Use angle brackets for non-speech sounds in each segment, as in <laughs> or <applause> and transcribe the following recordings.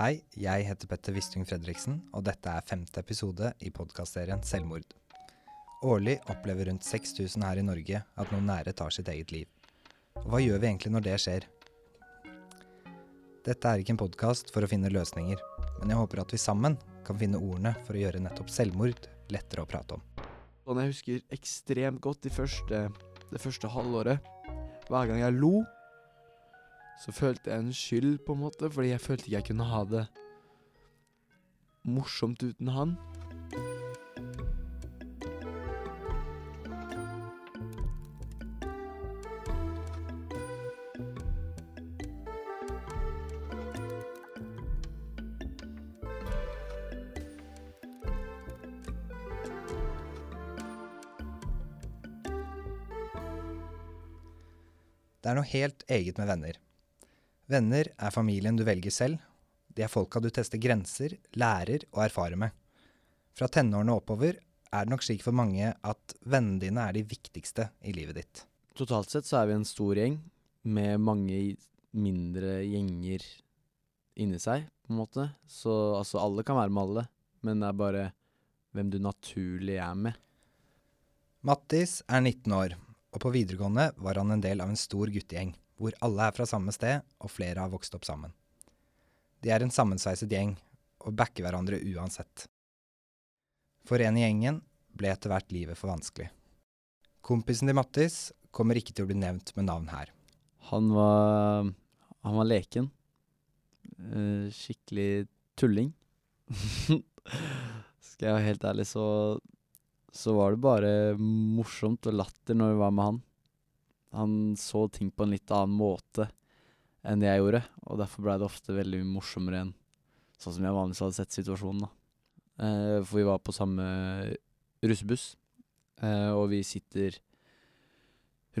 Hei, jeg heter Petter Wistung Fredriksen, og dette er femte episode i podkastserien Selvmord. Årlig opplever rundt 6000 her i Norge at noen nære tar sitt eget liv. Og hva gjør vi egentlig når det skjer? Dette er ikke en podkast for å finne løsninger, men jeg håper at vi sammen kan finne ordene for å gjøre nettopp selvmord lettere å prate om. Sånn jeg husker ekstremt godt de første, det første halvåret. Hver gang jeg lo, så følte jeg en skyld, på en måte, fordi jeg følte ikke jeg kunne ha det morsomt uten han. Det er noe helt eget med venner. Venner er familien du velger selv. De er folka du tester grenser, lærer og erfarer med. Fra tenårene og oppover er det nok slik for mange at vennene dine er de viktigste i livet ditt. Totalt sett så er vi en stor gjeng med mange mindre gjenger inni seg, på en måte. Så altså, alle kan være med alle, men det er bare hvem du naturlig er med. Mattis er 19 år, og på videregående var han en del av en stor guttegjeng, hvor alle er fra samme sted, og flere har vokst opp sammen. De er en sammensveiset gjeng, og backer hverandre uansett. For en i gjengen ble etter hvert livet for vanskelig. Kompisen til Mattis kommer ikke til å bli nevnt med navn her. Han var Han var leken. Eh, skikkelig tulling. <laughs> Skal jeg være helt ærlig, så Så var det bare morsomt og latter når vi var med han. Han så ting på en litt annen måte enn jeg gjorde, og derfor blei det ofte veldig morsommere enn sånn som jeg vanligvis hadde sett situasjonen, da. Eh, for vi var på samme russebuss, eh, og vi sitter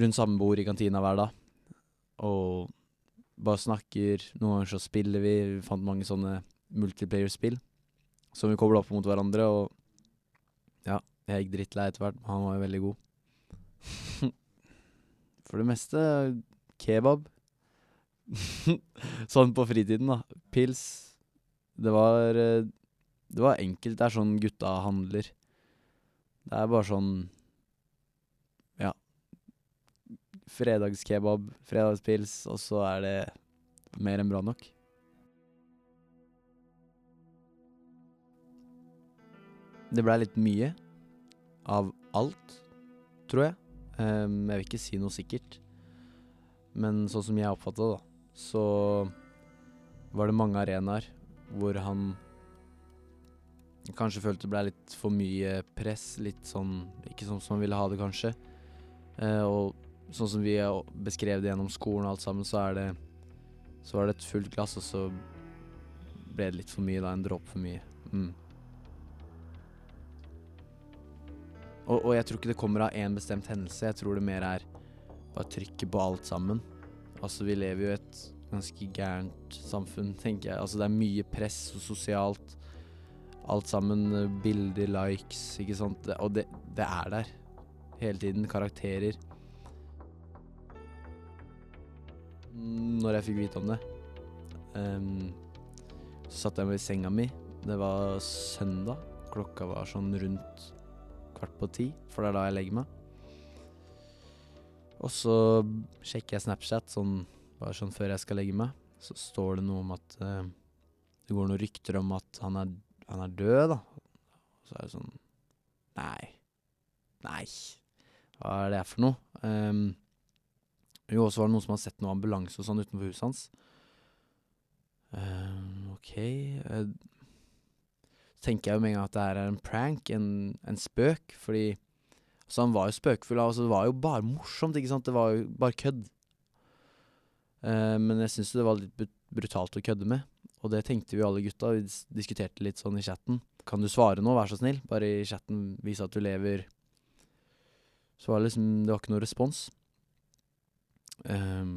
rundt samme bord i kantina hver dag og bare snakker. Noen ganger så spiller vi. Vi fant mange sånne multiplayer-spill som vi kobla opp mot hverandre, og ja, jeg gikk drittlei etter hvert, men han var jo veldig god. <laughs> For det meste kebab. <laughs> sånn på fritiden, da. Pils. Det var eh, Det var enkelt. Det er sånn gutta handler. Det er bare sånn Ja. Fredagskebab, fredagspils, og så er det mer enn bra nok. Det blei litt mye av alt, tror jeg. Ehm, jeg vil ikke si noe sikkert. Men sånn som jeg oppfatta det, da, så var det mange arenaer hvor han kanskje følte det ble litt for mye press. Litt sånn Ikke sånn som han ville ha det, kanskje. Uh, og sånn som vi beskrev det gjennom skolen og alt sammen, så er det Så var det et fullt glass, og så ble det litt for mye, da. En dråpe for mye. Mm. Og, og jeg tror ikke det kommer av én bestemt hendelse. Jeg tror det mer er bare trykket på alt sammen. Altså, vi lever jo i et ganske gærent samfunn, tenker jeg. Altså, det er mye press og sosialt. Alt sammen. eh, Bilder, likes, ikke sant. Og det, det er der hele tiden. Karakterer. Når jeg fikk vite om det, um, så satt jeg meg i senga mi. Det var søndag. Klokka var sånn rundt kvart på ti, for det er da jeg legger meg. Og så sjekker jeg Snapchat sånn, bare sånn før jeg skal legge meg. Så står det noe om at uh, det går noen rykter om at han er, han er død, da. Så er det sånn Nei. Nei. Hva er det for noe? Um, jo, og så var det noen som hadde sett noe ambulanse og sånn utenfor huset hans. Um, OK Så tenker jeg jo med en gang at det her er en prank, en, en spøk, fordi Altså, han var jo spøkefull, altså, det var jo bare morsomt, ikke sant? Det var jo bare kødd. Uh, men jeg syns det var litt brutalt å kødde med, og det tenkte vi alle gutta. Vi diskuterte litt sånn i chatten. Kan du svare nå, vær så snill? Bare i chatten vise at du lever. Så var det liksom Det var ikke noe respons. Um,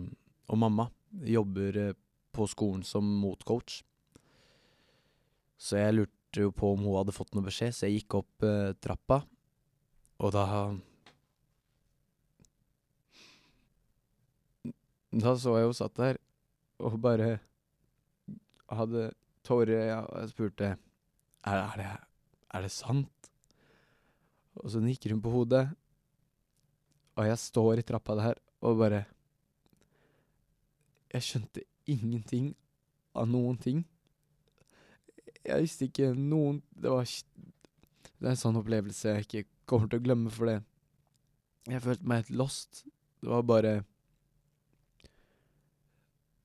og mamma jobber eh, på skolen som motcoach. Så jeg lurte jo på om hun hadde fått noe beskjed, så jeg gikk opp eh, trappa. Og da Da så jeg hun satt der og bare hadde tårer i øya, og jeg spurte er, er, det, er det sant? Og så nikker hun på hodet, og jeg står i trappa der og bare Jeg skjønte ingenting av noen ting. Jeg visste ikke noen Det var Det er en sånn opplevelse jeg ikke kommer til å glemme, for det Jeg følte meg helt lost. Det var bare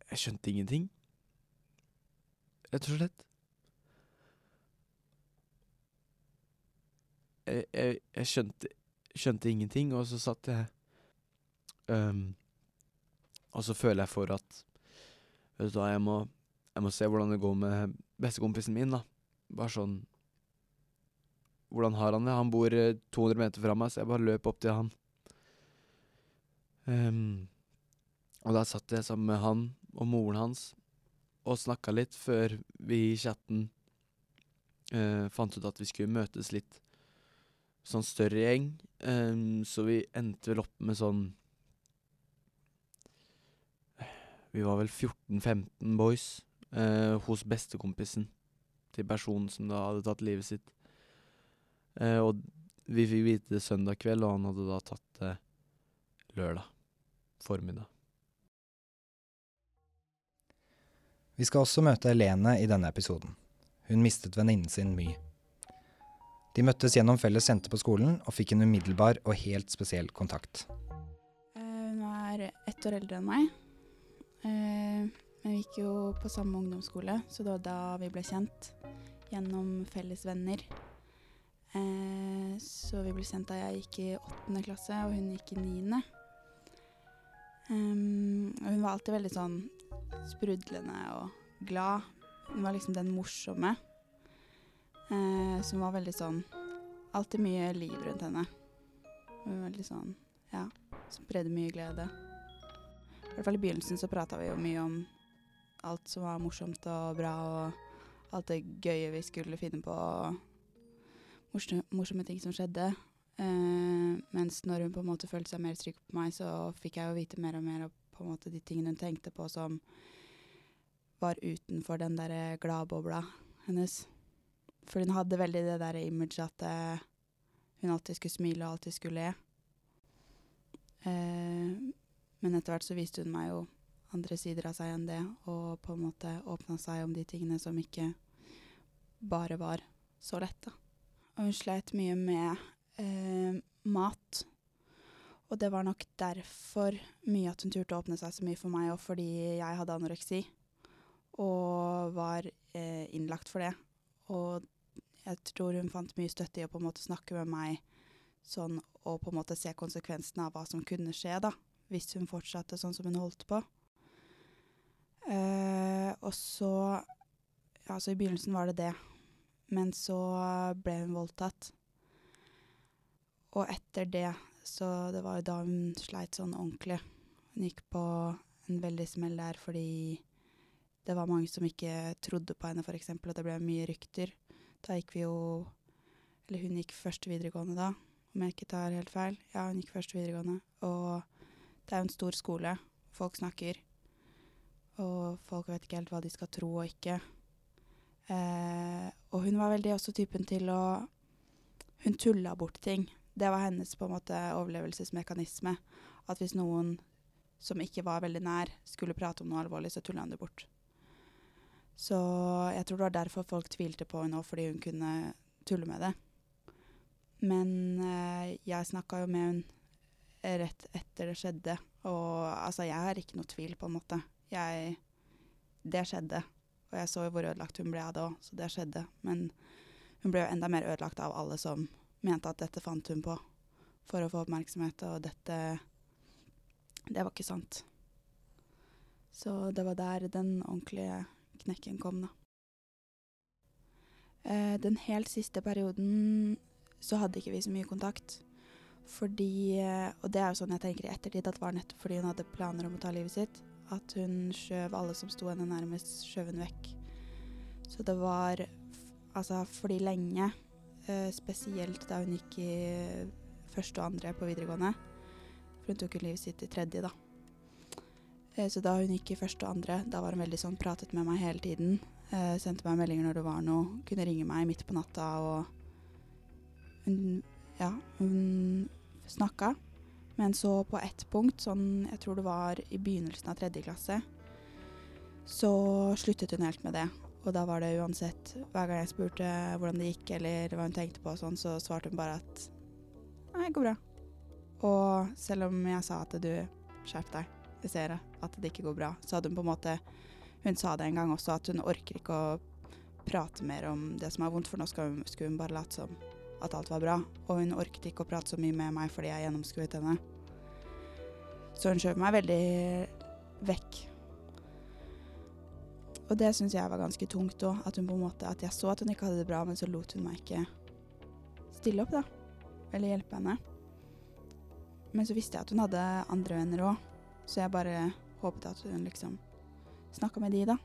Jeg skjønte ingenting. Rett og slett. Jeg, jeg, jeg skjønte, skjønte ingenting, og så satt jeg um, Og så føler jeg for at Vet du hva, jeg må, jeg må se hvordan det går med bestekompisen min, da. Bare sånn Hvordan har han det? Han bor 200 meter fra meg, så jeg bare løp opp til han. Um, og da satt jeg sammen med han og moren hans og snakka litt før vi i chatten uh, fant ut at vi skulle møtes litt sånn større gjeng. Um, så vi endte vel opp med sånn Vi var vel 14-15 boys uh, hos bestekompisen til personen som da hadde tatt livet sitt. Eh, og vi fikk vite det søndag kveld, og han hadde da tatt det lørdag formiddag. Vi skal også møte Helene i denne episoden. Hun mistet venninnen sin My. De møttes gjennom felles jenter på skolen og fikk en umiddelbar og helt spesiell kontakt. Hun er ett år eldre enn meg. Vi gikk jo på samme ungdomsskole, så det var da vi ble kjent. Gjennom felles venner. Så vi ble kjent da jeg gikk i åttende klasse, og hun gikk i niende. Um, hun var alltid veldig sånn sprudlende og glad. Hun var liksom den morsomme. Eh, som var veldig sånn Alltid mye liv rundt henne. Hun var veldig sånn Ja, spredde mye glede. I hvert fall i begynnelsen så prata vi jo mye om alt som var morsomt og bra, og alt det gøye vi skulle finne på. Morsomme, morsomme ting som skjedde. Uh, mens når hun på en måte følte seg mer trygg på meg, så fikk jeg jo vite mer og mer på en måte de tingene hun tenkte på som var utenfor den der gladbobla hennes. For hun hadde veldig det der imaget at uh, hun alltid skulle smile og alltid skulle le. Uh, men etter hvert så viste hun meg jo andre sider av seg enn det, og på en måte åpna seg om de tingene som ikke bare var så lett, da. Og hun sleit mye med eh, mat. Og det var nok derfor mye at hun turte å åpne seg så mye for meg, og fordi jeg hadde anoreksi og var eh, innlagt for det. Og jeg tror hun fant mye støtte i å på en måte snakke med meg sånn, og på en måte se konsekvensene av hva som kunne skje, da, hvis hun fortsatte sånn som hun holdt på. Eh, og så Ja, så i begynnelsen var det det. Men så ble hun voldtatt. Og etter det, så det var jo da hun sleit sånn ordentlig. Hun gikk på en veldig smell der fordi det var mange som ikke trodde på henne, f.eks., og det ble mye rykter. Da gikk vi jo Eller hun gikk først videregående da, om jeg ikke tar helt feil. Ja, hun gikk først videregående. Og det er jo en stor skole. Folk snakker. Og folk vet ikke helt hva de skal tro og ikke. Eh, og hun var veldig også typen til å Hun tulla bort ting. Det var hennes på en måte overlevelsesmekanisme. At hvis noen som ikke var veldig nær, skulle prate om noe alvorlig, så tulla hun det bort. Så jeg tror det var derfor folk tvilte på henne òg, fordi hun kunne tulle med det. Men eh, jeg snakka jo med henne rett etter det skjedde, og altså, jeg har ikke noe tvil, på en måte. Jeg Det skjedde. Og jeg så jo hvor ødelagt hun ble av det òg, så det skjedde. Men hun ble jo enda mer ødelagt av alle som mente at dette fant hun på for å få oppmerksomhet, og dette Det var ikke sant. Så det var der den ordentlige knekken kom, da. Eh, den helt siste perioden så hadde ikke vi så mye kontakt. Fordi Og det er jo sånn jeg tenker i ettertid, at det var nettopp fordi hun hadde planer om å ta livet sitt. At hun skjøv alle som sto henne nærmest, skjøv hun vekk. Så det var Altså fordi lenge, eh, spesielt da hun gikk i første og andre på videregående For hun tok jo livet sitt i tredje, da. Eh, så da hun gikk i første og andre, da var hun veldig sånn pratet med meg hele tiden. Eh, sendte meg meldinger når det var noe. Kunne ringe meg midt på natta og Hun Ja, hun snakka. Men så på ett punkt, sånn jeg tror det var i begynnelsen av tredje klasse, så sluttet hun helt med det. Og da var det uansett Hver gang jeg spurte hvordan det gikk eller hva hun tenkte på, sånn, så svarte hun bare at Nei, det går bra. Og selv om jeg sa at du skjerp deg, jeg ser at det ikke går bra, så hadde hun på en måte Hun sa det en gang også, at hun orker ikke å prate mer om det som er vondt, for nå skal hun, skulle hun bare late som at alt var bra. Og hun orket ikke å prate så mye med meg fordi jeg gjennomskuet henne. Så hun skjøv meg veldig vekk. Og det syns jeg var ganske tungt òg. At hun på en måte At jeg så at hun ikke hadde det bra, men så lot hun meg ikke stille opp, da. Eller hjelpe henne. Men så visste jeg at hun hadde andre venner òg, så jeg bare håpet at hun liksom snakka med de, da.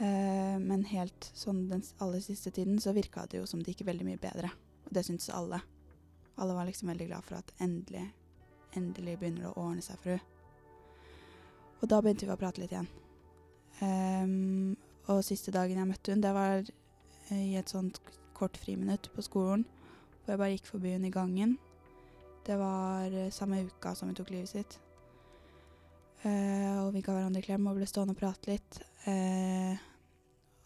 Eh, men helt sånn den aller siste tiden så virka det jo som det gikk veldig mye bedre. Og det syntes alle. Alle var liksom veldig glad for at endelig, endelig begynner det å ordne seg for henne. Og da begynte vi å prate litt igjen. Um, og siste dagen jeg møtte hun, det var eh, i et sånt kort friminutt på skolen. Hvor jeg bare gikk forbi hun i gangen. Det var eh, samme uka som hun tok livet sitt. Uh, og vi ga hverandre klem og ble stående og prate litt. Eh,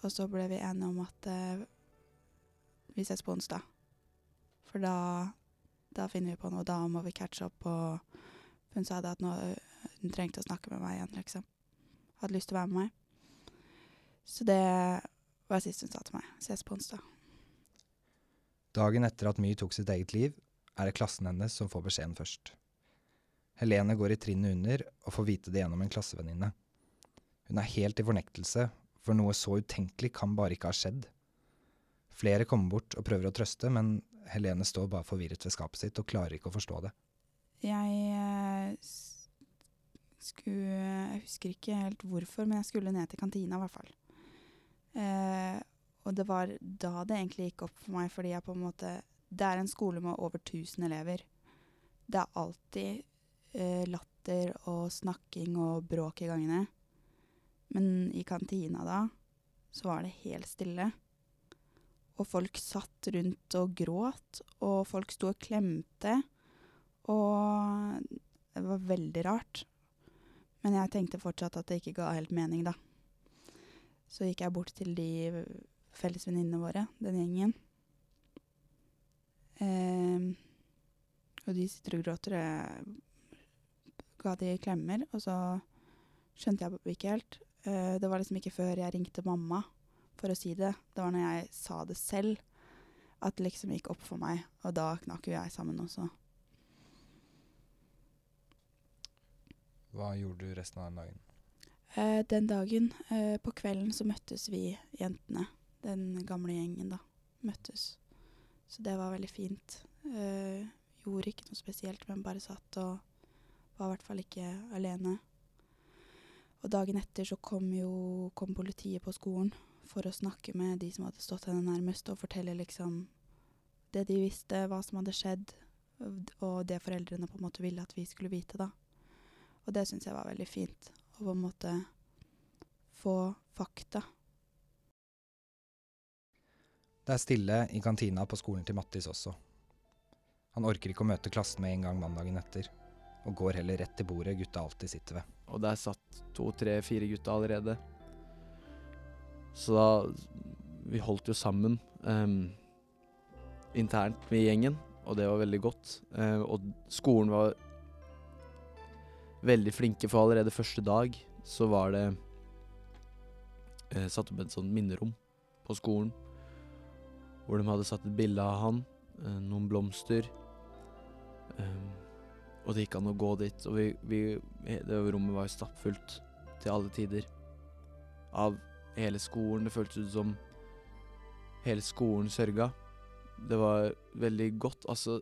og så ble vi enige om at eh, vi ses på onsdag. For da, da finner vi på noe. Da må vi catche opp. Og hun sa det at nå, hun trengte å snakke med meg igjen, liksom. Hadde lyst til å være med meg. Så det var sist hun sa til meg. Ses på onsdag. Dagen etter at My tok sitt eget liv, er det klassen hennes som får beskjeden først. Helene går i trinnet under og får vite det gjennom en klassevenninne. Hun er helt i fornektelse, for noe så utenkelig kan bare ikke ha skjedd. Flere kommer bort og prøver å trøste, men Helene står bare forvirret ved skapet sitt og klarer ikke å forstå det. Jeg eh, skulle Jeg husker ikke helt hvorfor, men jeg skulle ned til kantina, i hvert fall. Eh, og det var da det egentlig gikk opp for meg, fordi jeg på en måte Det er en skole med over 1000 elever. Det er alltid eh, latter og snakking og bråk i gangene. Men i kantina da, så var det helt stille. Og folk satt rundt og gråt, og folk sto og klemte. Og det var veldig rart. Men jeg tenkte fortsatt at det ikke ga helt mening, da. Så gikk jeg bort til de felles venninnene våre, den gjengen. Eh, og de sitter og gråter. Jeg ga de klemmer, og så skjønte jeg ikke helt. Eh, det var liksom ikke før jeg ringte mamma for å si det. Det var når jeg sa det selv, at det liksom gikk opp for meg. Og da knakk jo jeg sammen også. Hva gjorde du resten av den dagen? Uh, den dagen, uh, på kvelden, så møttes vi jentene. Den gamle gjengen, da. Møttes. Så det var veldig fint. Uh, gjorde ikke noe spesielt, men bare satt og var i hvert fall ikke alene. Og dagen etter så kom jo kom politiet på skolen for å snakke med de som hadde stått henne nærmest, og fortelle liksom det de visste, hva som hadde skjedd, og- det foreldrene på en måte ville at vi skulle vite, da. Og det syns jeg var veldig fint. Å på en måte få fakta. Det er stille i kantina på skolen til Mattis også. Han orker ikke å møte klassen med en gang mandagen etter, og går heller rett til bordet gutta alltid sitter ved. Og der satt to, tre, fire gutta allerede. Så da Vi holdt jo sammen um, internt med gjengen, og det var veldig godt. Uh, og skolen var veldig flinke, for allerede første dag så var det uh, satt opp et sånt minnerom på skolen. Hvor de hadde satt et bilde av han, uh, noen blomster. ehm, og det gikk an å gå dit, og vi, vi Det rommet var jo stappfullt til alle tider. Av hele skolen. Det føltes ut som hele skolen sørga. Det var veldig godt. Altså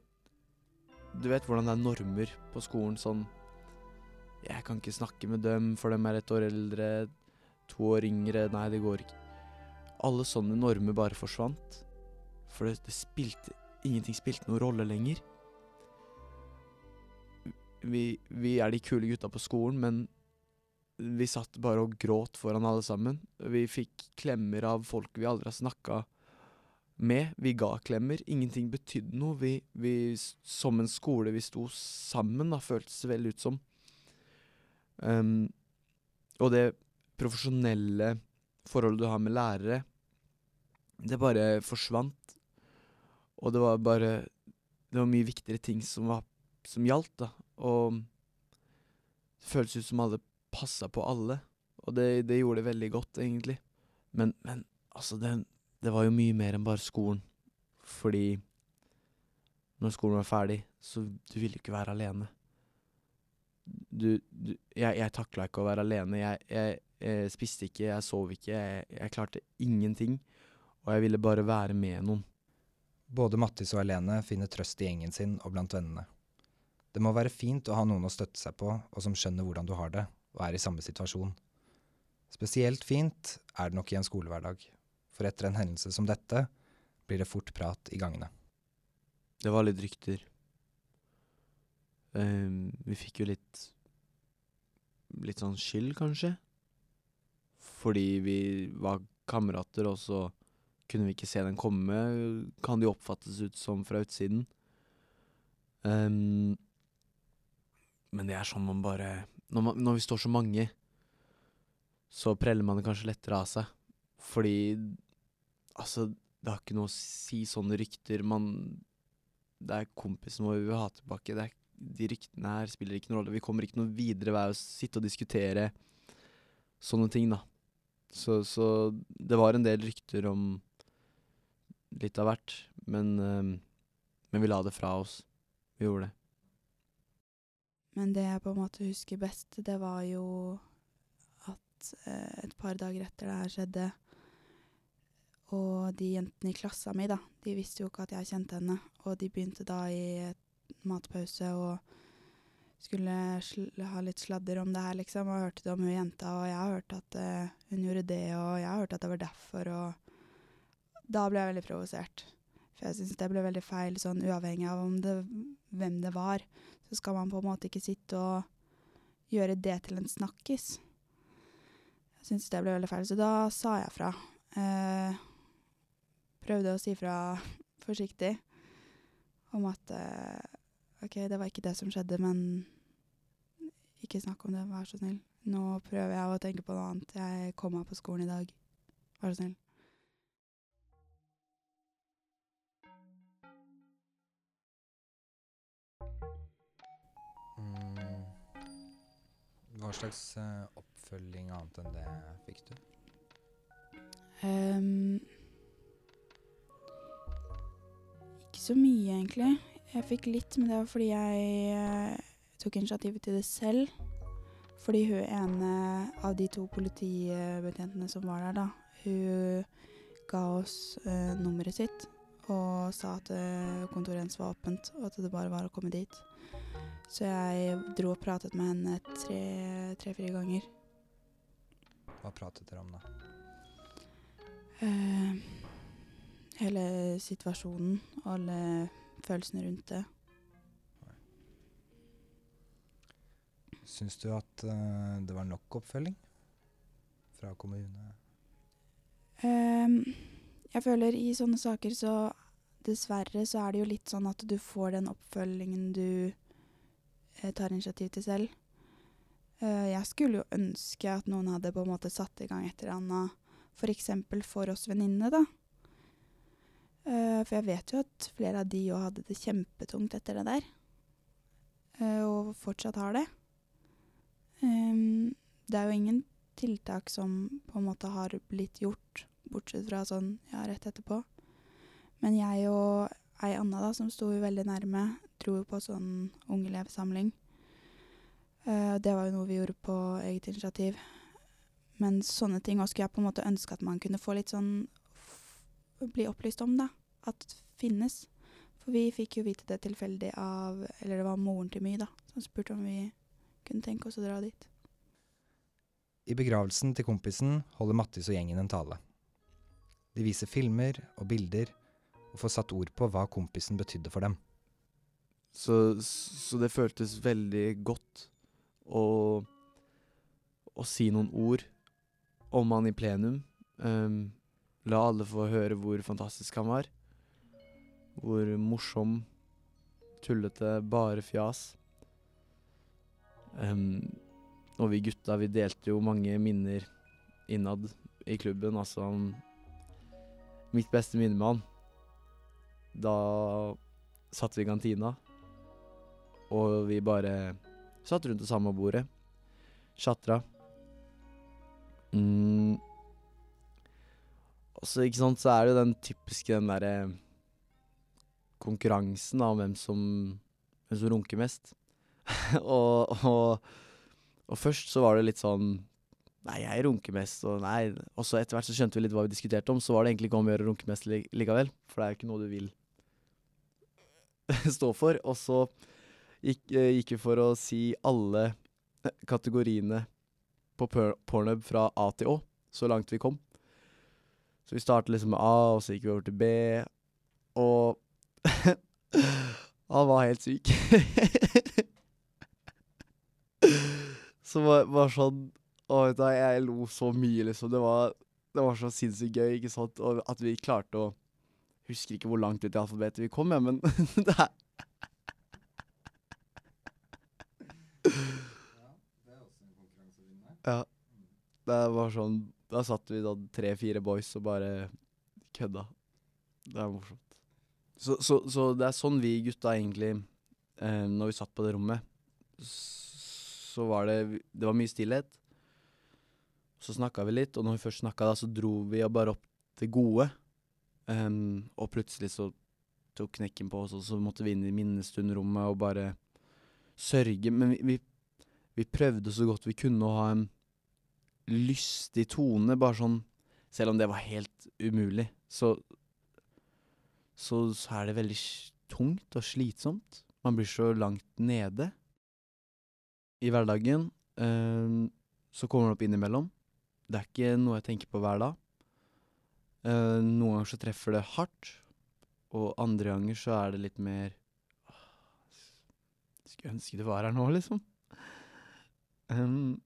Du vet hvordan det er normer på skolen sånn Jeg kan ikke snakke med dem, for dem er et år eldre, to år yngre Nei, det går ikke. Alle sånne normer bare forsvant. For det, det spilte Ingenting spilte noen rolle lenger vi, vi er de kule gutta på skolen, men Vi satt bare og gråt foran alle sammen. Vi fikk klemmer av folk vi aldri har snakka med. Vi ga klemmer. Ingenting betydde noe. Vi, vi, som en skole, vi sto sammen, da, føltes det veldig ut som. Um, og det profesjonelle forholdet du har med lærere, det bare forsvant. Og det var bare Det var mye viktigere ting som, var, som gjaldt, da. Og det føltes ut som alle passa på alle. Og det, det gjorde det veldig godt, egentlig. Men, men altså, det, det var jo mye mer enn bare skolen. Fordi når skolen var ferdig, så du ville ikke være alene. Du, du Jeg, jeg takla ikke å være alene. Jeg, jeg, jeg spiste ikke, jeg sov ikke, jeg, jeg klarte ingenting. Og jeg ville bare være med noen. Både Mattis og Helene finner trøst i gjengen sin og blant vennene. Det må være fint å ha noen å støtte seg på, og som skjønner hvordan du har det, og er i samme situasjon. Spesielt fint er det nok i en skolehverdag, for etter en hendelse som dette blir det fort prat i gangene. Det var litt rykter. Um, vi fikk jo litt Litt sånn skyld, kanskje. Fordi vi var kamerater, og så kunne vi ikke se den komme, kan det jo oppfattes ut som fra utsiden. Ehm, men det er sånn man bare når, man, når vi står så mange, så preller man det kanskje lettere av seg. Fordi Altså, det har ikke noe å si sånne rykter. Man Det er kompisen vår vi vil ha tilbake. Er, de ryktene her spiller ikke noen rolle. Vi kommer ikke noe videre ved å sitte og diskutere sånne ting, da. Så, så det var en del rykter om litt av hvert, men, øh, men vi la det fra oss. Vi gjorde det. Men det jeg på en måte husker best, det var jo at eh, et par dager etter det her skjedde, og de jentene i klassa mi, da, de visste jo ikke at jeg kjente henne, og de begynte da i matpause og skulle ha litt sladder om det her, liksom, og hørte det om hun jenta, og jeg har hørt at eh, hun gjorde det, og jeg har hørt at det var derfor, og da ble jeg veldig provosert. For jeg syns det ble veldig feil, sånn uavhengig av om det, hvem det var så skal man på en måte ikke sitte og gjøre det til en snakkis. Jeg syns det ble veldig feil, så da sa jeg fra. Eh, prøvde å si fra <laughs> forsiktig om at eh, OK, det var ikke det som skjedde, men ikke snakk om det, vær så snill. Nå prøver jeg å tenke på noe annet. Jeg kom meg på skolen i dag. Vær så snill. Hva slags uh, oppfølging annet enn det fikk du? Um, ikke så mye, egentlig. Jeg fikk litt, men det var fordi jeg uh, tok initiativet til det selv. Fordi hun ene av de to politibetjentene som var der, da, hun ga oss uh, nummeret sitt og sa at kontoret hennes var åpent, og at det bare var å komme dit. Så jeg dro og pratet med henne tre- tre-fire ganger. Hva pratet dere om da? Uh, hele situasjonen og alle følelsene rundt det. Syns du at uh, det var nok oppfølging fra kommune? Um, jeg føler i sånne saker så dessverre så er det jo litt sånn at du får den oppfølgingen du tar initiativ til selv. Eh, jeg skulle jo ønske at noen hadde på en måte satt i gang et eller annet, f.eks. For, for oss venninnene, da. Eh, for jeg vet jo at flere av de òg hadde det kjempetungt etter det der. Eh, og fortsatt har det. Det er jo ingen tiltak som på en måte har blitt gjort, bortsett fra sånn ja, rett etterpå. Men jeg og ei anna da, som sto veldig nærme, dro jo på sånn ungelevsamling. Uh, det var jo noe vi gjorde på eget initiativ. Men sånne ting også skulle jeg på en måte ønske at man kunne få litt sånn Bli opplyst om, da. At finnes. For vi fikk jo vite det tilfeldig av Eller det var moren til My, da, som spurte om vi kunne tenke oss å dra dit. I begravelsen til kompisen holder Mattis og gjengen en tale. De viser filmer og bilder, og får satt ord på hva kompisen betydde for dem. Så, så det føltes veldig godt å, å si noen ord om han i plenum. Um, la alle få høre hvor fantastisk han var. Hvor morsom, tullete, bare fjas. Um, og vi gutta, vi delte jo mange minner innad i klubben. Altså han Mitt beste minne med han Da satt vi i kantina, og vi bare satt rundt det samme bordet. Tjatra. Mm. Og så, ikke sant, så er det jo den typiske den derre konkurransen om hvem som, hvem som runker mest. <laughs> og, og, og først så var det litt sånn Nei, jeg runker mest, og nei Og så etter hvert så skjønte vi litt hva vi diskuterte om, så var det egentlig ikke om å gjøre å runke mest likevel. For det er jo ikke noe du vil <laughs> stå for. Og så gikk, eh, gikk vi for å si alle kategoriene på por Pornhub fra A til Å, så langt vi kom. Så vi startet liksom med A, og så gikk vi over til B, og <laughs> Han var helt syk. <laughs> så var, var sånn Å, vet du jeg lo så mye, liksom. Det var, det var så sinnssykt gøy, ikke sant. Og at vi klarte å Husker ikke hvor langt ut i alfabetet vi kom, ja, men <laughs> det er Ja. Det var sånn Da satt vi da tre-fire boys og bare kødda. Det er morsomt. Så, så, så det er sånn vi gutta egentlig eh, Når vi satt på det rommet, så var det Det var mye stillhet. Så snakka vi litt, og når vi først snakka, da, så dro vi bare opp det gode. Um, og plutselig så tok knekken på oss, og så måtte vi inn i minnestundrommet og bare sørge. Men vi, vi, vi prøvde så godt vi kunne å ha en lystig tone, bare sånn Selv om det var helt umulig, så så, så er det veldig tungt og slitsomt. Man blir så langt nede i hverdagen. Uh, så kommer det opp innimellom. Det er ikke noe jeg tenker på hver dag. Uh, noen ganger så treffer det hardt, og andre ganger så er det litt mer «Åh, Skulle ønske det var her nå, liksom. Ehm,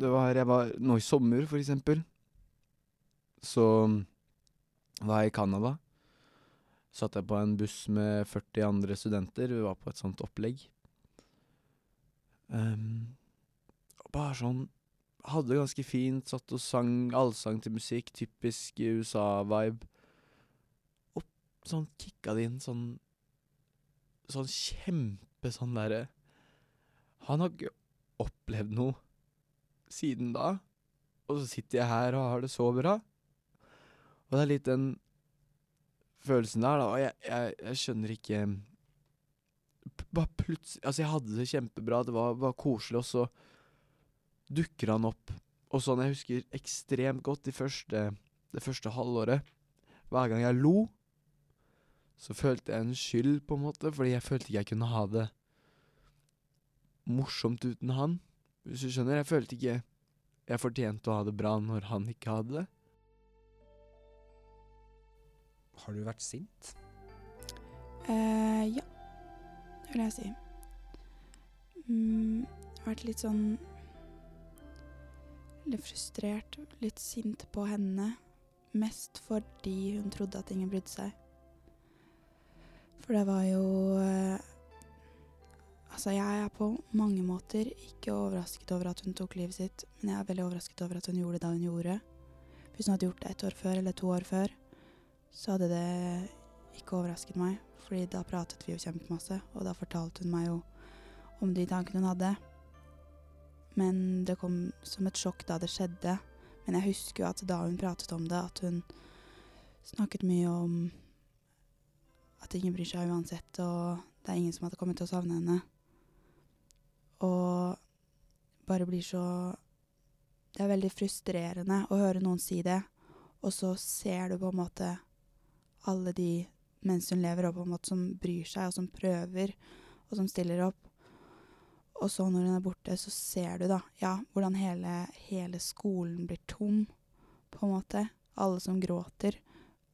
det var Jeg var nå i sommer, for eksempel. Så var jeg i Canada. Satt jeg på en buss med 40 andre studenter. Vi var på et sånt opplegg. Um, bare sånn Hadde det ganske fint. Satt og sang allsang til musikk. Typisk USA-vibe. Og sånn kicka det inn sånn Sånn kjempe sånn derre Han har ikke opplevd noe siden da. Og så sitter jeg her og har det så bra. Og det er litt den følelsen der, da. Og jeg, jeg, jeg skjønner ikke Bare plutselig Altså, jeg hadde det kjempebra, det var var koselig, og så dukker han opp. Og sånn jeg husker ekstremt godt de første, det første halvåret. Hver gang jeg lo, så følte jeg en skyld, på en måte, fordi jeg følte ikke jeg kunne ha det morsomt uten han. Hvis du skjønner? Jeg følte ikke jeg fortjente å ha det bra når han ikke hadde det. Har du vært sint? Eh, ja, det vil jeg si. Mm, jeg har vært litt sånn Litt frustrert, litt sint på henne. Mest fordi hun trodde at ingen brydde seg. For det var jo eh, Altså, jeg er på mange måter ikke overrasket over at hun tok livet sitt, men jeg er veldig overrasket over at hun gjorde det da hun gjorde. Hvis hun hadde gjort det ett år før eller to år før, så hadde det ikke overrasket meg, fordi da pratet vi jo kjempemasse, og da fortalte hun meg jo om de tankene hun hadde. Men det kom som et sjokk da det skjedde. Men jeg husker jo at da hun pratet om det, at hun snakket mye om at ingen bryr seg uansett, og det er ingen som hadde kommet til å savne henne. Og bare blir så Det er veldig frustrerende å høre noen si det, og så ser du på en måte alle de mens hun lever, og på en måte som bryr seg, og som prøver, og som stiller opp. Og så når hun er borte, så ser du da, ja, hvordan hele, hele skolen blir tom, på en måte. Alle som gråter.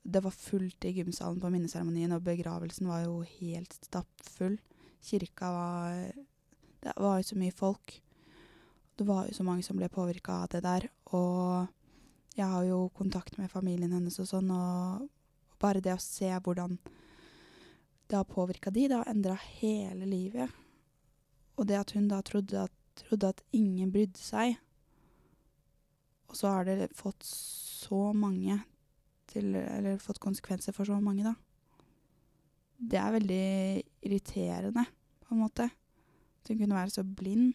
Det var fullt i gymsalen på minneseremonien, og begravelsen var jo helt stappfull. Kirka var Det var jo så mye folk. Det var jo så mange som ble påvirka av det der. Og jeg har jo kontakt med familien hennes og sånn, og bare det å se hvordan det har påvirka de, det har endra hele livet. Og det at hun da trodde at, trodde at ingen brydde seg, og så har det fått så mange til Eller fått konsekvenser for så mange, da. Det er veldig irriterende, på en måte. Hun kunne være så blind.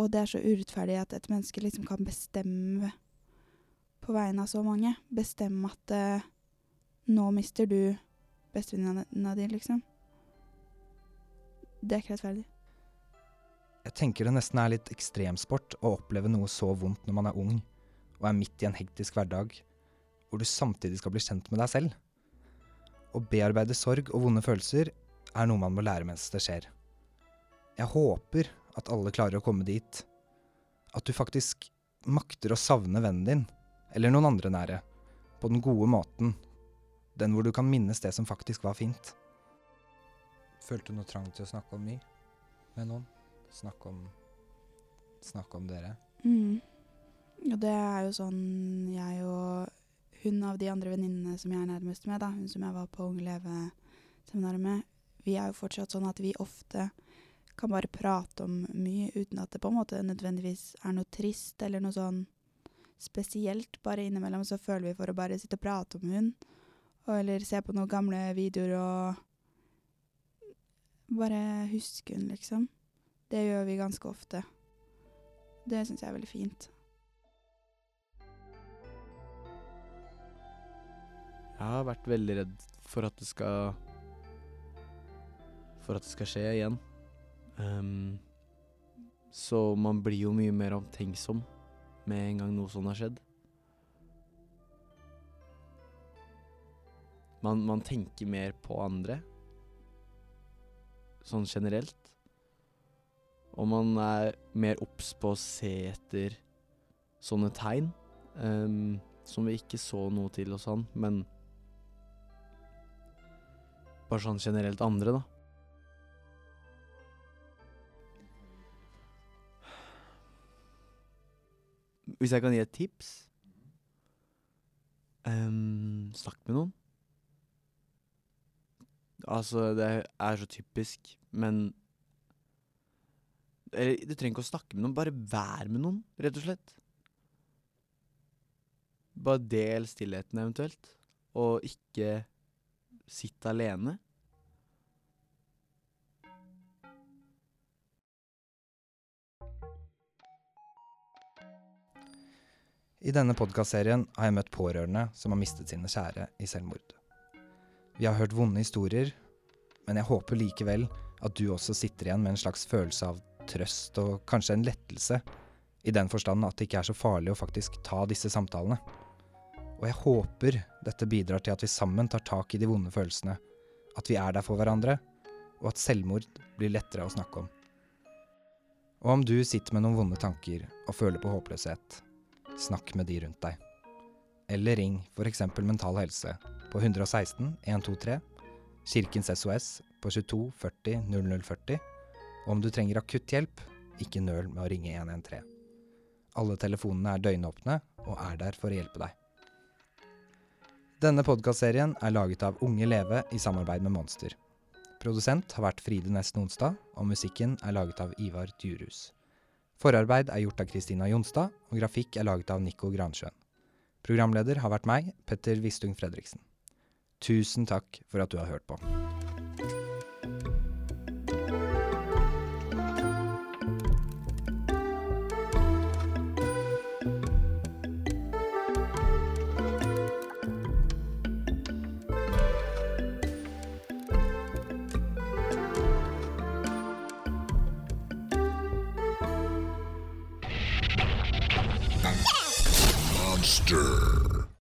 Og det er så urettferdig at et menneske liksom kan bestemme på vegne av så mange. Bestemme at uh, nå mister du bestevenninna di, liksom. Det er ikke rettferdig. Jeg tenker det nesten er litt ekstremsport å oppleve noe så vondt når man er ung og er midt i en hektisk hverdag, hvor du samtidig skal bli kjent med deg selv. Å bearbeide sorg og vonde følelser er noe man må lære mens det skjer. Jeg håper at alle klarer å komme dit. At du faktisk makter å savne vennen din, eller noen andre nære, på den gode måten. Den hvor du kan minnes det som faktisk var fint. Følte du noe trang til å snakke om My med noen? Snakke om Snakke om dere? Mm. Og det er jo sånn jeg og hun av de andre venninnene som jeg er nærmest med, da, hun som jeg var på Unge Leve-seminaret med, vi er jo fortsatt sånn at vi ofte kan bare prate om mye uten at det på en måte nødvendigvis er noe trist eller noe sånn spesielt. Bare innimellom så føler vi for å bare sitte og prate om hun, og eller se på noen gamle videoer og bare huske hun, liksom. Det gjør vi ganske ofte. Det syns jeg er veldig fint. Jeg har vært veldig redd for at det skal For at det skal skje igjen. Ehm, så man blir jo mye mer omtenksom med en gang noe sånt har skjedd. Man, man tenker mer på andre, sånn generelt. Og man er mer obs på å se etter sånne tegn, um, som vi ikke så noe til hos han, men bare sånn generelt andre, da. Hvis jeg kan gi et tips um, Snakk med noen. Altså, det er så typisk, men Eller, du trenger ikke å snakke med noen, bare vær med noen, rett og slett. Bare del stillheten eventuelt, og ikke sitt alene. I denne podkastserien har jeg møtt pårørende som har mistet sine kjære i selvmord. Vi har hørt vonde historier, men jeg håper likevel at du også sitter igjen med en slags følelse av trøst og kanskje en lettelse, i den forstand at det ikke er så farlig å faktisk ta disse samtalene. Og jeg håper dette bidrar til at vi sammen tar tak i de vonde følelsene, at vi er der for hverandre, og at selvmord blir lettere å snakke om. Og om du sitter med noen vonde tanker og føler på håpløshet, snakk med de rundt deg. Eller ring f.eks. Mental Helse på 116 123, Kirkens SOS på 22 40 0040. Og om du trenger akutt hjelp, ikke nøl med å ringe 113. Alle telefonene er døgnåpne og er der for å hjelpe deg. Denne podkastserien er laget av Unge Leve i samarbeid med Monster. Produsent har vært Fride Næss Nonstad, og musikken er laget av Ivar Djurhus. Forarbeid er gjort av Kristina Jonstad, og grafikk er laget av Nico Gransjøen. Programleder har vært meg, Petter Vistung Fredriksen. Tusen takk for at du har hørt på.